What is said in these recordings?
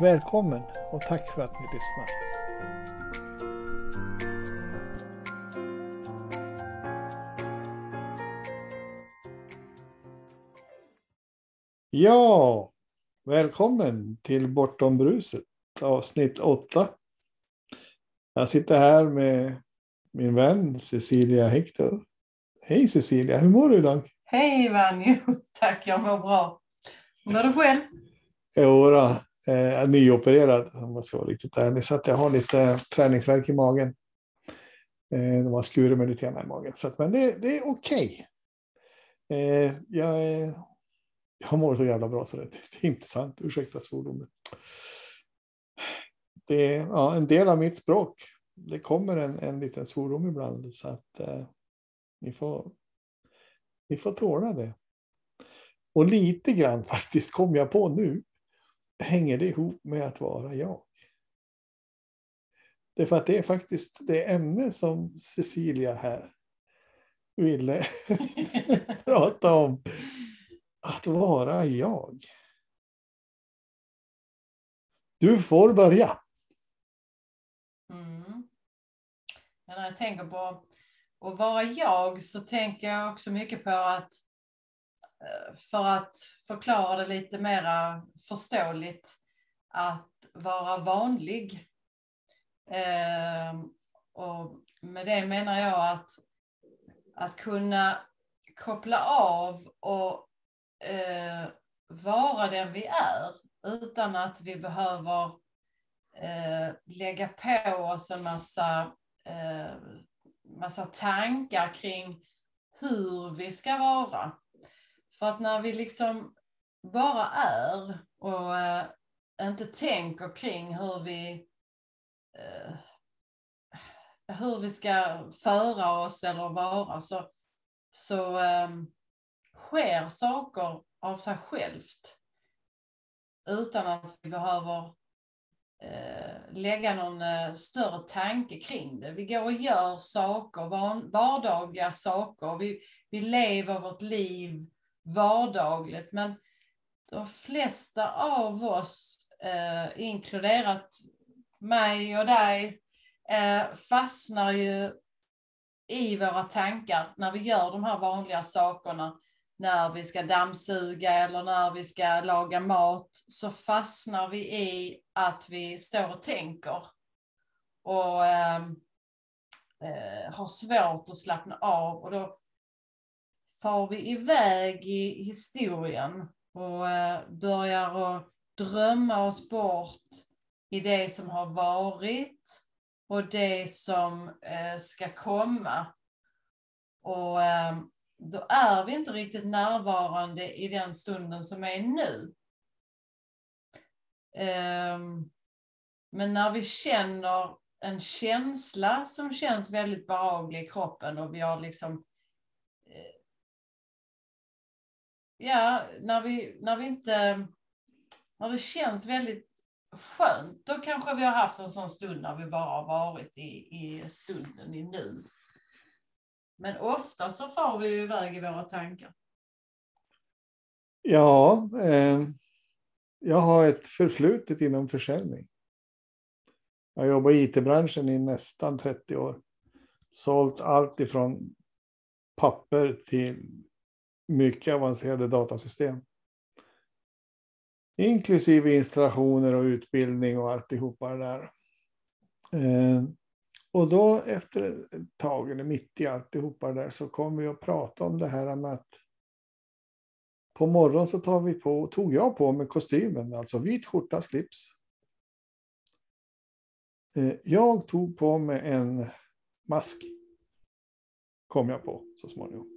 Välkommen och tack för att ni lyssnar. Ja, välkommen till Bortom bruset avsnitt 8. Jag sitter här med min vän Cecilia Hector. Hej Cecilia, hur mår du idag? Hej Vanjo, tack jag mår bra. Mår du själv? Jo, då, eh, nyopererad om man ska vara riktigt ärlig. Så att jag har lite träningsverk i magen. Eh, de har skurit mig lite grann i magen. Så att, men det, det är okej. Okay. Eh, jag, jag mår så jävla bra så det, det är inte sant. Ursäkta svordomen. Det är ja, en del av mitt språk. Det kommer en, en liten svordom ibland. Så att eh, ni, får, ni får tåla det. Och lite grann faktiskt kom jag på nu hänger det ihop med att vara jag. Det är för att det är faktiskt det ämne som Cecilia här ville prata om. Att vara jag. Du får börja. Mm. när jag tänker på att vara jag så tänker jag också mycket på att Eh, för att förklara det lite mera förståeligt, att vara vanlig. Eh, och med det menar jag att, att kunna koppla av och eh, vara den vi är utan att vi behöver eh, lägga på oss en massa, eh, massa tankar kring hur vi ska vara. För att när vi liksom bara är och eh, inte tänker kring hur vi eh, hur vi ska föra oss eller vara så, så eh, sker saker av sig självt utan att vi behöver eh, lägga någon eh, större tanke kring det. Vi går och gör saker, vardagliga saker. Vi, vi lever vårt liv vardagligt. Men de flesta av oss, eh, inkluderat mig och dig, eh, fastnar ju i våra tankar när vi gör de här vanliga sakerna. När vi ska dammsuga eller när vi ska laga mat så fastnar vi i att vi står och tänker. Och ehm, eh, har svårt att slappna av. Och då far vi iväg i historien och eh, börjar att drömma oss bort i det som har varit och det som eh, ska komma. Och eh, då är vi inte riktigt närvarande i den stunden som är nu. Ehm, men när vi känner en känsla som känns väldigt behaglig i kroppen och vi har liksom ja, när vi, när vi inte, när det känns väldigt skönt, då kanske vi har haft en sån stund när vi bara har varit i, i stunden, i nu. Men ofta så far vi iväg i våra tankar. Ja, eh, jag har ett förflutet inom försäljning. Jag har jobbat i it-branschen i nästan 30 år. Sålt allt ifrån papper till mycket avancerade datasystem. Inklusive installationer och utbildning och alltihopa det där. Eh, och då efter ett tag, eller mitt i alltihopa det där, så kom vi att prata om det här med att på morgonen så tar vi på, tog jag på mig kostymen, alltså vit skjorta, slips. Eh, jag tog på mig en mask. Kom jag på så småningom.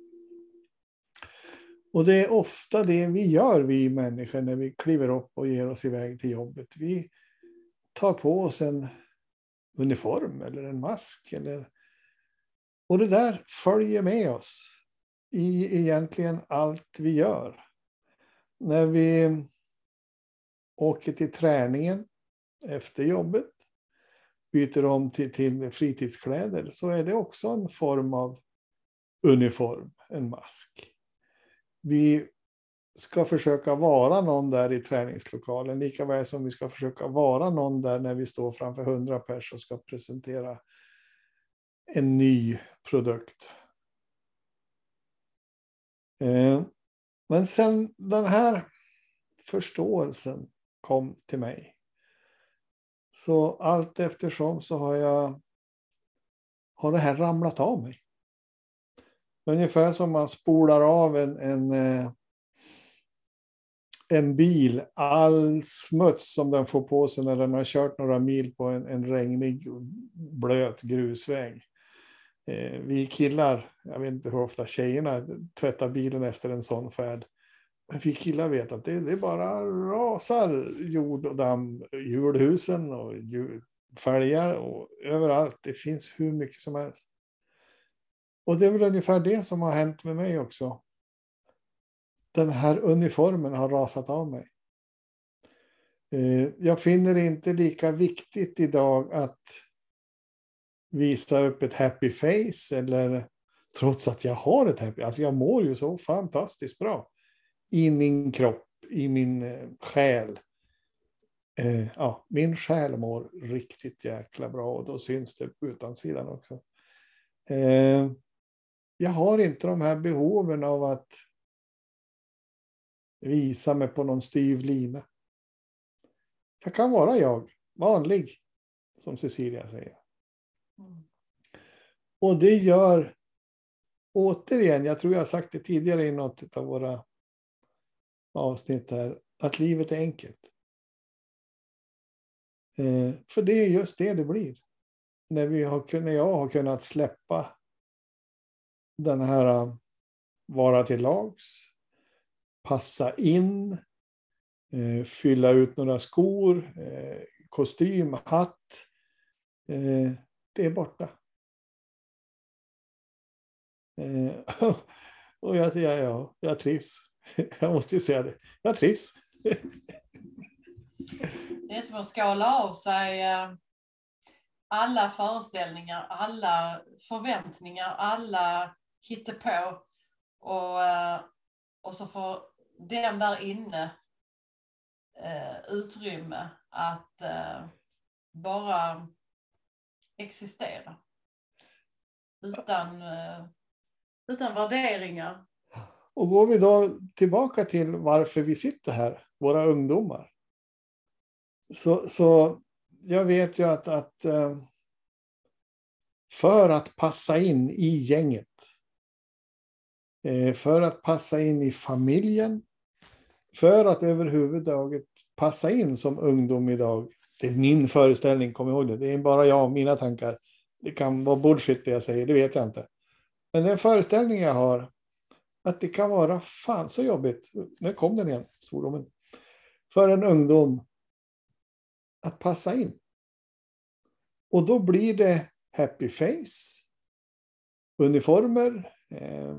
Och det är ofta det vi gör, vi människor, när vi kliver upp och ger oss iväg till jobbet. Vi tar på oss en uniform eller en mask. Eller... Och det där följer med oss i egentligen allt vi gör. När vi åker till träningen efter jobbet, byter om till, till fritidskläder, så är det också en form av uniform, en mask. Vi ska försöka vara någon där i träningslokalen, lika väl som vi ska försöka vara någon där när vi står framför hundra personer och ska presentera en ny produkt. Eh, men sen den här förståelsen kom till mig. Så allt eftersom så har jag har det här ramlat av mig. Ungefär som man spolar av en, en, eh, en bil, all smuts som den får på sig när den har kört några mil på en, en regnig, blöt grusväg. Eh, vi killar, jag vet inte hur ofta tjejerna tvättar bilen efter en sån färd. Men vi killar vet att det, det bara rasar jord och damm, hjulhusen och fälgar och överallt. Det finns hur mycket som helst. Och det är väl ungefär det som har hänt med mig också. Den här uniformen har rasat av mig. Eh, jag finner det inte lika viktigt idag att visa upp ett happy face eller trots att jag har ett happy, alltså jag mår ju så fantastiskt bra i min kropp, i min eh, själ. Eh, ja, min själ mår riktigt jäkla bra och då syns det på utansidan också. Jag har inte de här behoven av att visa mig på någon styv lina. Jag kan vara jag, vanlig, som Cecilia säger. Mm. Och det gör, återigen, jag tror jag har sagt det tidigare i något av våra avsnitt här, att livet är enkelt. Eh, för det är just det det blir. När, vi har, när jag har kunnat släppa den här äh, vara till lags, passa in, eh, fylla ut några skor, eh, kostym, hatt. Eh, det är borta. Eh, och jag, ja, ja, jag trivs. Jag måste ju säga det. Jag trivs. Det är som att skala av sig alla föreställningar, alla förväntningar, alla hittepå och, eh, och så får den där inne eh, utrymme att eh, bara existera. Utan, eh, utan värderingar, och går vi då tillbaka till varför vi sitter här, våra ungdomar. Så, så jag vet ju att, att för att passa in i gänget, Eh, för att passa in i familjen, för att överhuvudtaget passa in som ungdom idag. Det är min föreställning, kom ihåg det. Det är bara jag och mina tankar. Det kan vara bullshit det jag säger, det vet jag inte. Men den föreställning jag har att det kan vara fan så jobbigt, nu kom den igen, svordomen, för en ungdom att passa in. Och då blir det happy face, uniformer, eh,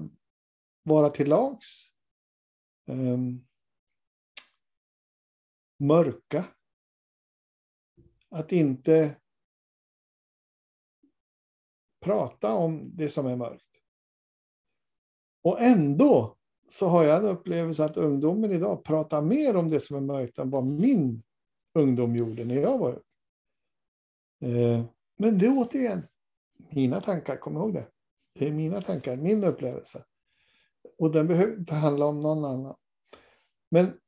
vara till lags, Um, mörka. Att inte prata om det som är mörkt. Och ändå så har jag en upplevelse att ungdomen idag pratar mer om det som är mörkt än vad min ungdom gjorde när jag var ung. Eh, men det är återigen mina tankar, kom ihåg det. Det är mina tankar, min upplevelse. Och den behöver inte handla om någon annan. Men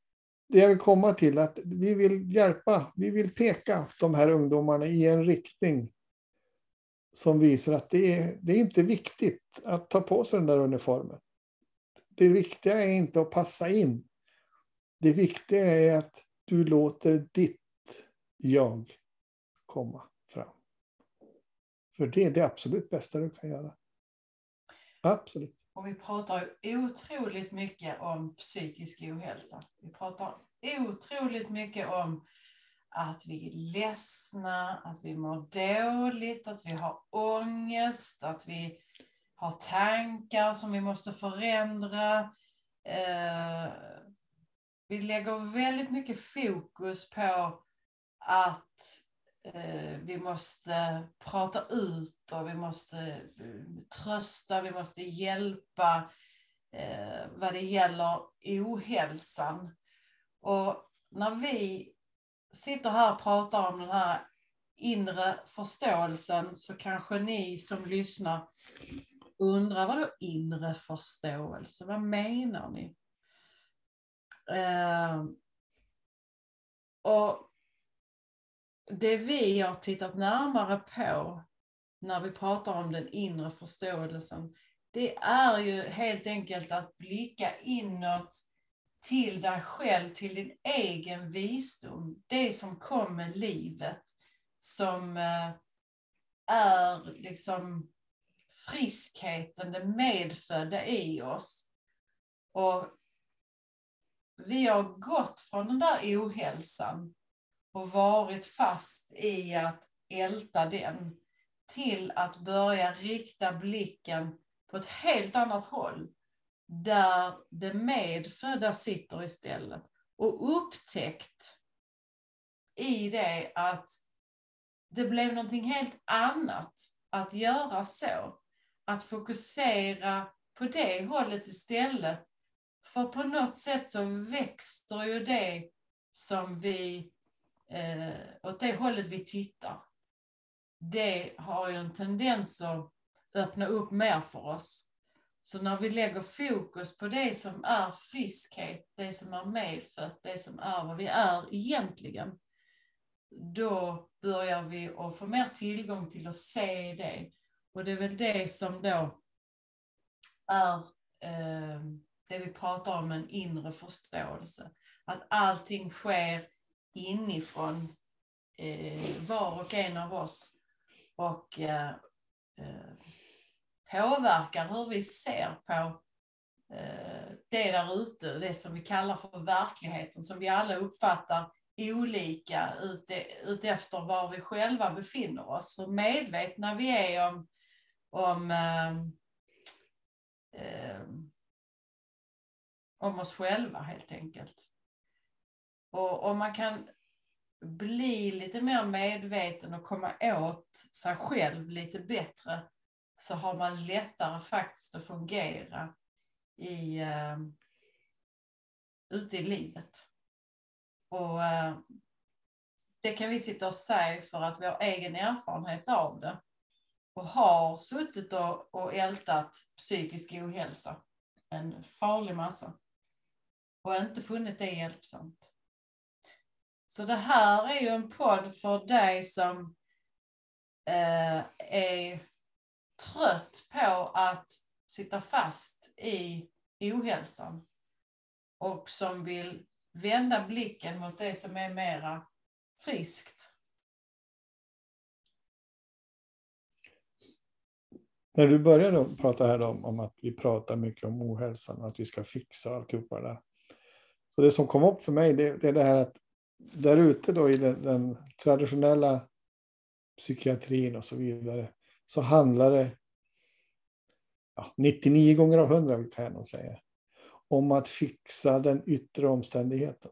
det jag vill komma till är att vi vill hjälpa, vi vill peka de här ungdomarna i en riktning som visar att det är, det är inte viktigt att ta på sig den där uniformen. Det viktiga är inte att passa in. Det viktiga är att du låter ditt jag komma fram. För det är det absolut bästa du kan göra. Absolut. Och vi pratar otroligt mycket om psykisk ohälsa. Vi pratar otroligt mycket om att vi är ledsna, att vi mår dåligt, att vi har ångest, att vi har tankar som vi måste förändra. Eh, vi lägger väldigt mycket fokus på att Eh, vi måste prata ut och vi måste eh, trösta, vi måste hjälpa eh, vad det gäller ohälsan. Och när vi sitter här och pratar om den här inre förståelsen så kanske ni som lyssnar undrar vad då inre förståelse? Vad menar ni? Eh, och det vi har tittat närmare på när vi pratar om den inre förståelsen, det är ju helt enkelt att blicka inåt till dig själv, till din egen visdom, det som kom med livet, som eh, är liksom friskheten, det medfödda i oss. Och vi har gått från den där ohälsan och varit fast i att älta den till att börja rikta blicken på ett helt annat håll där det medfödda sitter istället och upptäckt i det att det blev någonting helt annat att göra så. Att fokusera på det hållet istället. För på något sätt så växer ju det som vi eh, åt det hållet vi tittar, det har ju en tendens att öppna upp mer för oss. Så när vi lägger fokus på det som är friskhet, det som är medfött, det som är vad vi är egentligen, då börjar vi att få mer tillgång till att se det. Och det är väl det som då är eh, det vi pratar om, en inre förståelse. Att allting sker inifrån eh, var och en av oss och eh, eh, påverkar hur vi ser på eh, det där ute, det som vi kallar för verkligheten, som vi alla uppfattar olika utefter var vi själva befinner oss. hur medvetna vi är om, om, eh, eh, om oss själva helt enkelt. Och om man kan bli lite mer medveten och komma åt sig själv lite bättre så har man lättare faktiskt att fungera i, uh, ute i livet. Och uh, det kan vi sitta och säga för att vi har egen erfarenhet av det och har suttit och, och ältat psykisk ohälsa, en farlig massa, och inte funnit det hjälpsamt. Så det här är ju en podd för dig som eh, är trött på att sitta fast i ohälsan och som vill vända blicken mot det som är mera friskt. När du började prata här om, om att vi pratar mycket om ohälsan och att vi ska fixa alltihopa det där. Så det som kom upp för mig det, det är det här att där ute då i den, den, traditionella psykiatrin och så vidare så handlar det ja, 99 gånger av 100 kan jag nog säga om att fixa den yttre omständigheten.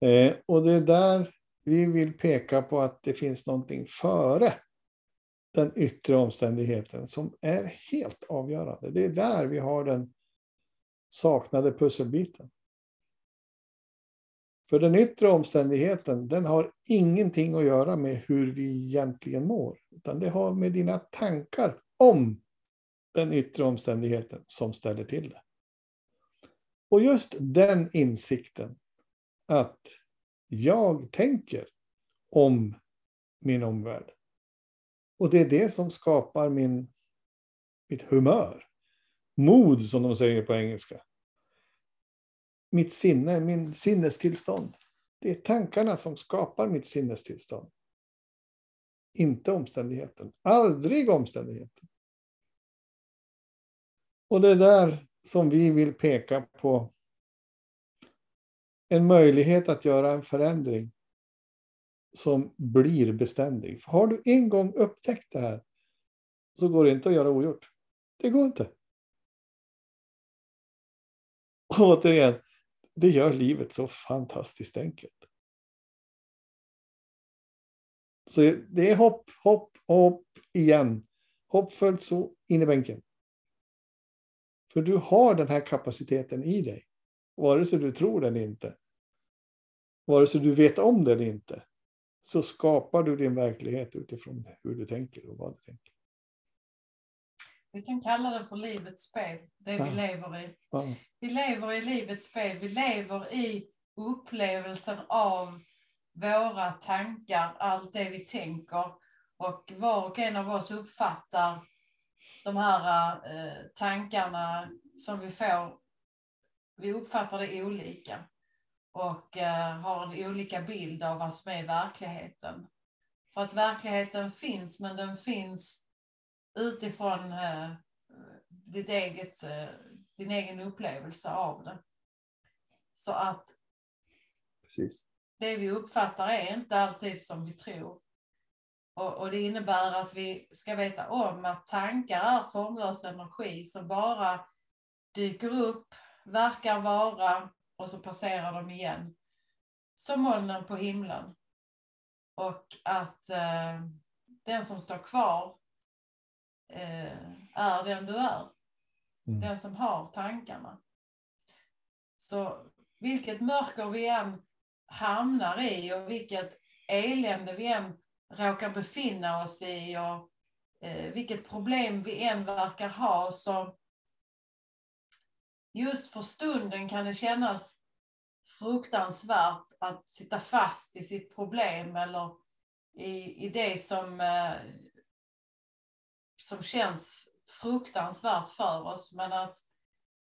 Eh, och det är där vi vill peka på att det finns någonting före den yttre omständigheten som är helt avgörande. Det är där vi har den saknade pusselbiten. För den yttre omständigheten, den har ingenting att göra med hur vi egentligen mår. Utan det har med dina tankar om den yttre omständigheten som ställer till det. Och just den insikten att jag tänker om min omvärld. Och det är det som skapar min, mitt humör. Mod som de säger på engelska mitt sinne, min sinnestillstånd. Det är tankarna som skapar mitt sinnestillstånd. Inte omständigheten. Aldrig omständigheten. Och det är där som vi vill peka på en möjlighet att göra en förändring som blir beständig. För har du en gång upptäckt det här så går det inte att göra ogjort. Det går inte. Och återigen, det gör livet så fantastiskt enkelt. Så det är hopp, hopp, hopp igen. Hoppfullt så in i bänken. För du har den här kapaciteten i dig. Vare sig du tror det eller inte. Vare sig du vet om det eller inte. Så skapar du din verklighet utifrån hur du tänker och vad du tänker. Vi kan kalla det för livets spel, det ja. vi lever i. Ja. Vi lever i livets spel. Vi lever i upplevelsen av våra tankar, allt det vi tänker. Och var och en av oss uppfattar de här eh, tankarna som vi får. Vi uppfattar det olika och eh, har en olika bild av vad som är verkligheten. För att verkligheten finns, men den finns utifrån eh, ditt eget, eh, din egen upplevelse av det. Så att Precis. det vi uppfattar är inte alltid som vi tror. Och, och, det innebär att vi ska veta om att tankar är formlös energi som bara dyker upp, verkar vara och så passerar de igen. Som molnen på himlen. Och att eh, den som står kvar är den du är. Mm. Den som har tankarna. Så vilket mörker vi än hamnar i och vilket elände vi än råkar befinna oss i och eh, vilket problem vi än verkar ha så just för stunden kan det kännas fruktansvärt att sitta fast i sitt problem eller i, i det som, eh, som känns fruktansvärt för oss. Men att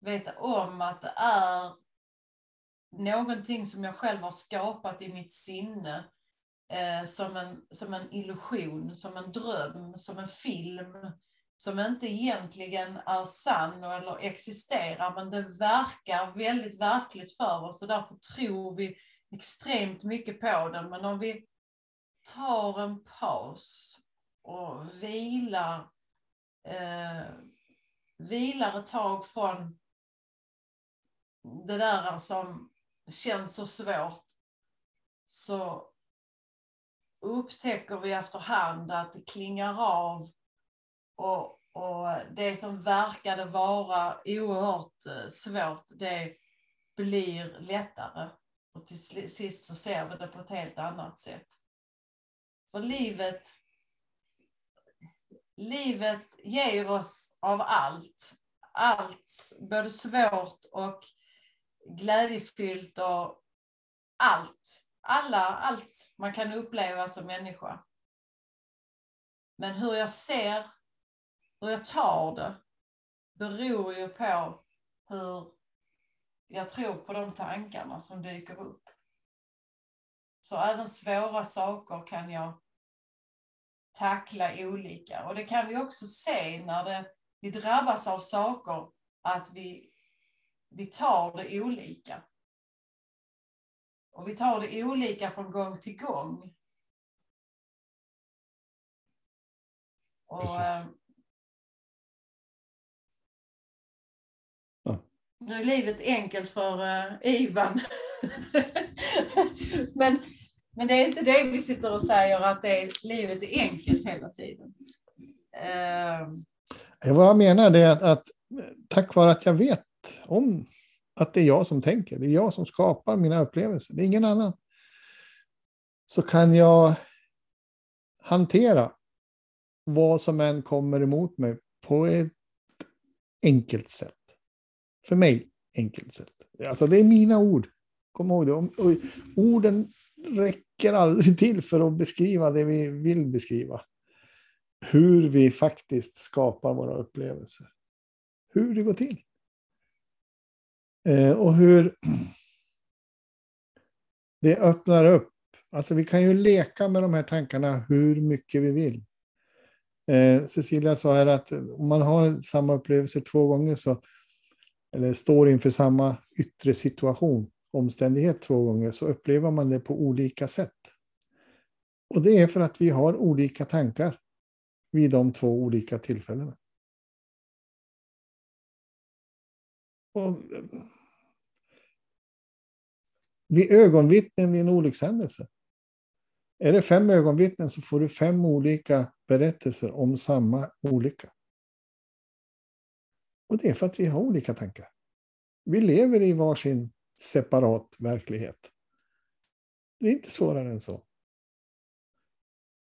veta om att det är någonting som jag själv har skapat i mitt sinne eh, som, en, som en illusion, som en dröm, som en film som inte egentligen är sann eller existerar, men det verkar väldigt verkligt för oss och därför tror vi extremt mycket på den. Men om vi tar en paus och vilar, eh, vilar ett tag från det där som känns så svårt, så upptäcker vi efterhand att det klingar av och, och det som verkade vara oerhört eh, svårt, det blir lättare. Och till sist så ser vi det på ett helt annat sätt. För livet, livet ger oss av allt. Allt, både svårt och glädjefyllt och allt. Alla, allt man kan uppleva som människa. Men hur jag ser hur jag tar det beror ju på hur jag tror på de tankarna som dyker upp. Så även svåra saker kan jag tackla olika. Och det kan vi också se när det, vi drabbas av saker, att vi, vi tar det olika. Och vi tar det olika från gång till gång. Och, Precis. Nu är livet enkelt för uh, Ivan. men, men det är inte det vi sitter och säger att det är, livet är enkelt hela tiden. Uh, Vad jag menar är att, att tack vare att jag vet om att det är jag som tänker, det är jag som skapar mina upplevelser, det är ingen annan. Så kan jag hantera vad som än kommer emot mig på ett enkelt sätt. För mig, enkelt sätt. Alltså det är mina ord. Kom ihåg det. orden räcker aldrig till för att beskriva det vi vill beskriva. Hur vi faktiskt skapar våra upplevelser. Hur det går till. Eh, och hur det öppnar upp. Alltså vi kan ju leka med de här tankarna hur mycket vi vill. Eh, Cecilia sa här att om man har samma upplevelse två gånger så, eller står inför samma yttre situation, omständighet två gånger, så upplever man det på olika sätt. Och det är för att vi har olika tankar vid de två olika tillfällena. Och vid ögonvittnen vid en olyckshändelse. Är det fem ögonvittnen så får du fem olika berättelser om samma olycka. Och det är för att vi har olika tankar. Vi lever i varsin separat verklighet. Det är inte svårare än så.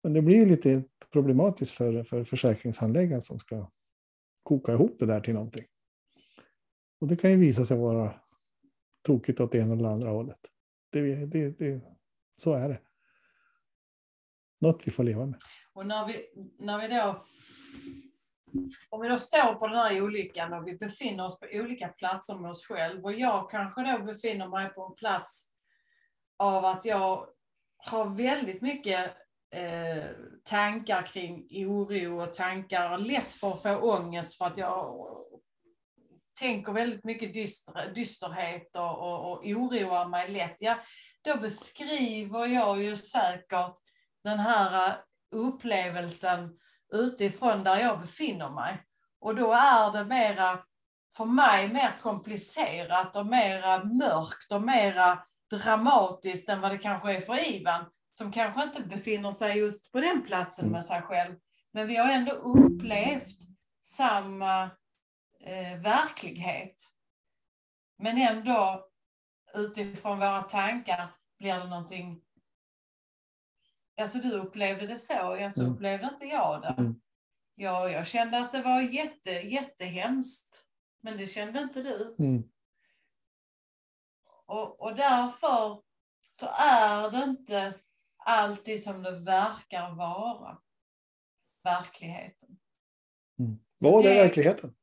Men det blir lite problematiskt för, för försäkringshandläggaren som ska koka ihop det där till någonting. Och det kan ju visa sig vara tokigt åt ena eller andra hållet. Det, det, det, så är det. Något vi får leva med. Och när vi, när vi då om vi då står på den här olyckan och vi befinner oss på olika platser med oss själv och jag kanske då befinner mig på en plats av att jag har väldigt mycket eh, tankar kring oro och tankar lätt för att få ångest för att jag tänker väldigt mycket dyster, dysterhet och, och, och oroar mig lätt. Ja, då beskriver jag ju säkert den här eh, upplevelsen utifrån där jag befinner mig. Och då är det mera, för mig, mer komplicerat och mera mörkt och mera dramatiskt än vad det kanske är för Ivan, som kanske inte befinner sig just på den platsen med sig själv. Men vi har ändå upplevt samma eh, verklighet. Men ändå utifrån våra tankar blir det någonting Alltså du upplevde det så, alltså mm. upplevde inte jag det. Mm. Ja, jag kände att det var jätte, jättehemskt. Men det kände inte du. Mm. Och, och därför så är det inte alltid som det verkar vara verkligheten. Mm. Vad är det, verkligheten?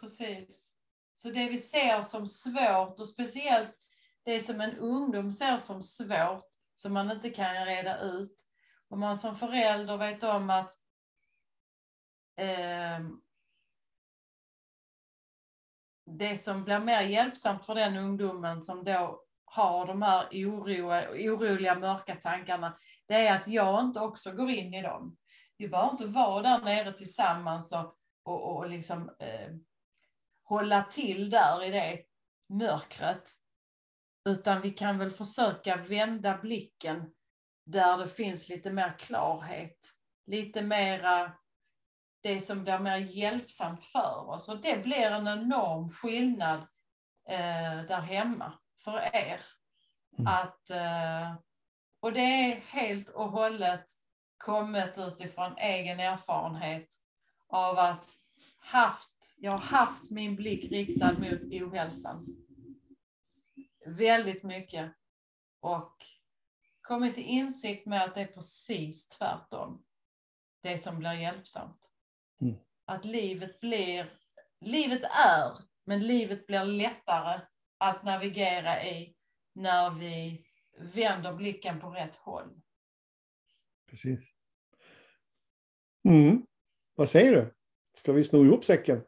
Precis. Så det vi ser som svårt och speciellt det som en ungdom ser som svårt, som man inte kan reda ut, om man som förälder vet om att eh, det som blir mer hjälpsamt för den ungdomen som då har de här oro, oroliga mörka tankarna, det är att jag inte också går in i dem. Vi behöver inte vara där nere tillsammans och, och, och liksom, eh, hålla till där i det mörkret. Utan vi kan väl försöka vända blicken där det finns lite mer klarhet, lite mera det som blir mer hjälpsamt för oss. Och det blir en enorm skillnad eh, där hemma för er. Mm. Att, eh, och det är helt och hållet kommit utifrån egen erfarenhet av att haft, jag har haft min blick riktad mot ohälsan. Väldigt mycket. Och kommit till insikt med att det är precis tvärtom. Det som blir hjälpsamt. Mm. Att livet blir, livet är, men livet blir lättare att navigera i när vi vänder blicken på rätt håll. Precis. Mm. Vad säger du? Ska vi sno ihop säcken?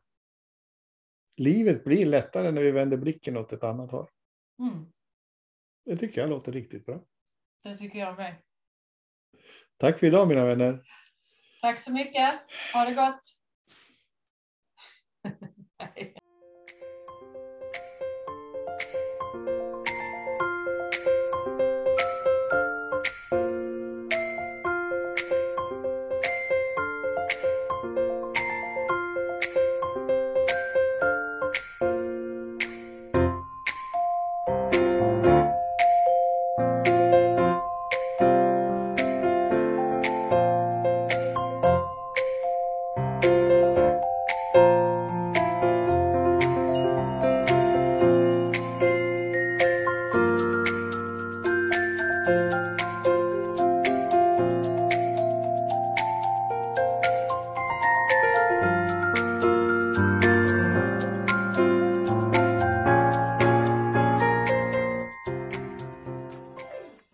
Livet blir lättare när vi vänder blicken åt ett annat håll. Mm. Det tycker jag låter riktigt bra. Det tycker jag med. Tack för idag mina vänner. Tack så mycket. Ha det gott.